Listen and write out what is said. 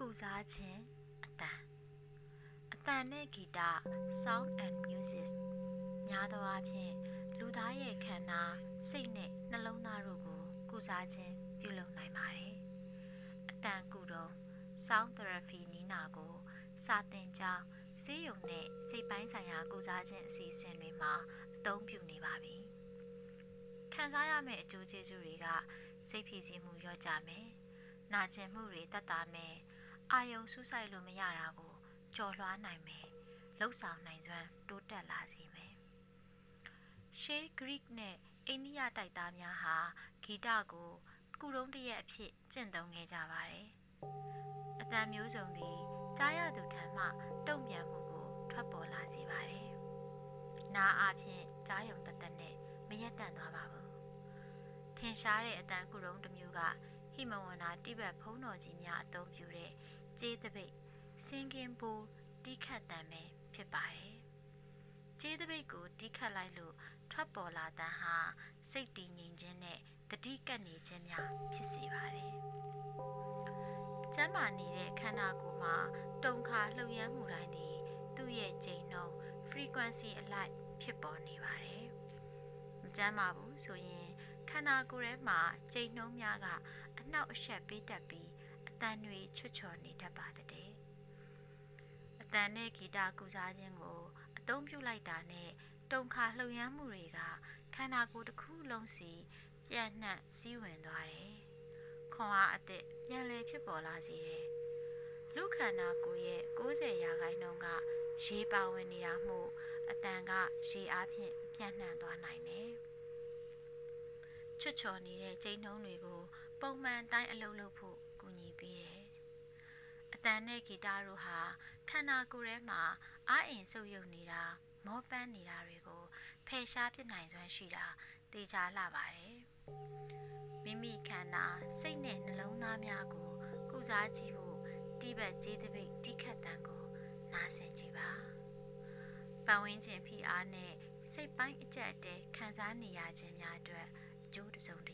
ကုစားခြင်းအတန်အတန်နဲ့ဂီတ sound and music များသောအားဖြင့်လူသားရဲ့ခန္ဓာစိတ်နဲ့နှလုံးသားတို့ကို ကုစားခြင်းပြုလုပ်နိုင်ပါတယ်အတန်ကုတော့ sound therapy နီးနာကို စာသင်ကြောင်းဆေးရုံနဲ့စိတ်ပိုင်းဆိုင်ရာကုစားခြင်းအစီအစဉ်တွေမှာအသုံးပြုနေပါပြီခံစားရမယ့်အကျိုးကျေးဇူးတွေကစိတ်ဖိစီးမှုလျော့ကျမယ်။နာကျင်မှုတွေတက်တာမယ်။ အာယုံဆူဆိုင်လို့မရတာကိုကြော်လွှားနိုင်မယ်။လှုပ်ဆောင်နိုင်စွမ်းတိုးတက်လာစေမယ်။ရှေးဂရိနဲ့အိန္ဒိယတိုက်သားများဟာဂီတကိုကုတုံးတရက်အဖြစ်ကျင့်သုံးခဲ့ကြပါတယ်။အတန်မျိုးစုံသည်ကြားရသူထံမှတုံ့ပြန်မှုကိုထွက်ပေါ်လာစေပါတယ်။နားအဖြစ်ကြားယုံတသက်နဲ့မရက်တန့်သွားပါဘူးထင်ရှားတဲ့အတန်ကုရုံးတစ်မျိုးက ဟိမဝန္တာတိဘက်ဖုံးတော်ကြီးများအသုံးပြုတဲ့ကျေးတပိတ်စင်ကင်ပူတိခတ်တံပဲဖြစ်ပါတယ်ကျေးတပိတ်ကိုတိခတ်လိုက်လို့ထွက်ပေါ်လာတန်ဟာစိတ်တည်ငြိမ်ခြင်းနဲ့တတိကပ်နေခြင်းများဖြစ်စေပါတယ်ကျမ်းမာနေတဲ့ခန္ဓာကိုယ်မှာတုံခါလှုပ်ရမ်းမှုတိုင်းသည် သူ့ရဲ့ချိန်နှုန်း frequency အလိုက်ဖြစ်ပေါ်နေပါတယ်မကျမ်းမာဘူးဆိုရင် ခန္ဓာကိုယ်ထဲမှာကြိမ်နှုံးများကအနှောက်အယှက်ပေးတတ်ပြီးအတန်တွေချွတ်ချော်နေတတ်ပါတဲ့အတန်နဲ့ဂီတကုစားခြင်းကိုအသုံးပြုလိုက်တာနဲ့တုံခါလှုပ်ရမ်းမှုတွေကခန္ဓာကိုယ်တစ်ခုလုံးစီပြန့်နှံ့စည်းဝင်သွားတယ်။ခွန်အားအသစ်ပြန်လည်ဖြစ်ပေါ်လာစေတယ်။လူခန္ဓာကိုယ်ရဲ့90ရာခိုင်နှုန်းကရေပါဝင်နေတာမှုအတန်ကရေအားဖြင့်ပြန့်နှံ့သွားနိုင်တယ်။ ချွတ်ချော်နေတဲ့ကျိန်းနှုံးတွေကို ပုံမှန်တိုင်းအလုပ်လုပ်ဖို့ကူညီပေးတယ်။အတန်နဲ့ဂီတတို့ဟာခန္ဓာကိုယ်ထဲမှာအာအင်ဆုပ်ယုပ်နေတာမောပန်းနေတာတွေကိုဖယ်ရှားပြနိုင်စွမ်းရှိတာသိကြလှပါတယ်။မိမိခန္ဓာစိတ်နဲ့နှလုံးသားများကို ကုစားကြည့်ဖို့တိဘက်ကျေးတပိတ်တိခတ်တန်ကိုနားဆင်ကြည့်ပါ။ပတ်ဝန်းကျင်ဖိအားနဲ့စိတ်ပိုင်းအကျက်အတဲခံစားနေရခြင်းများအတွက် ကျိုးတစုံတရာရှိစေ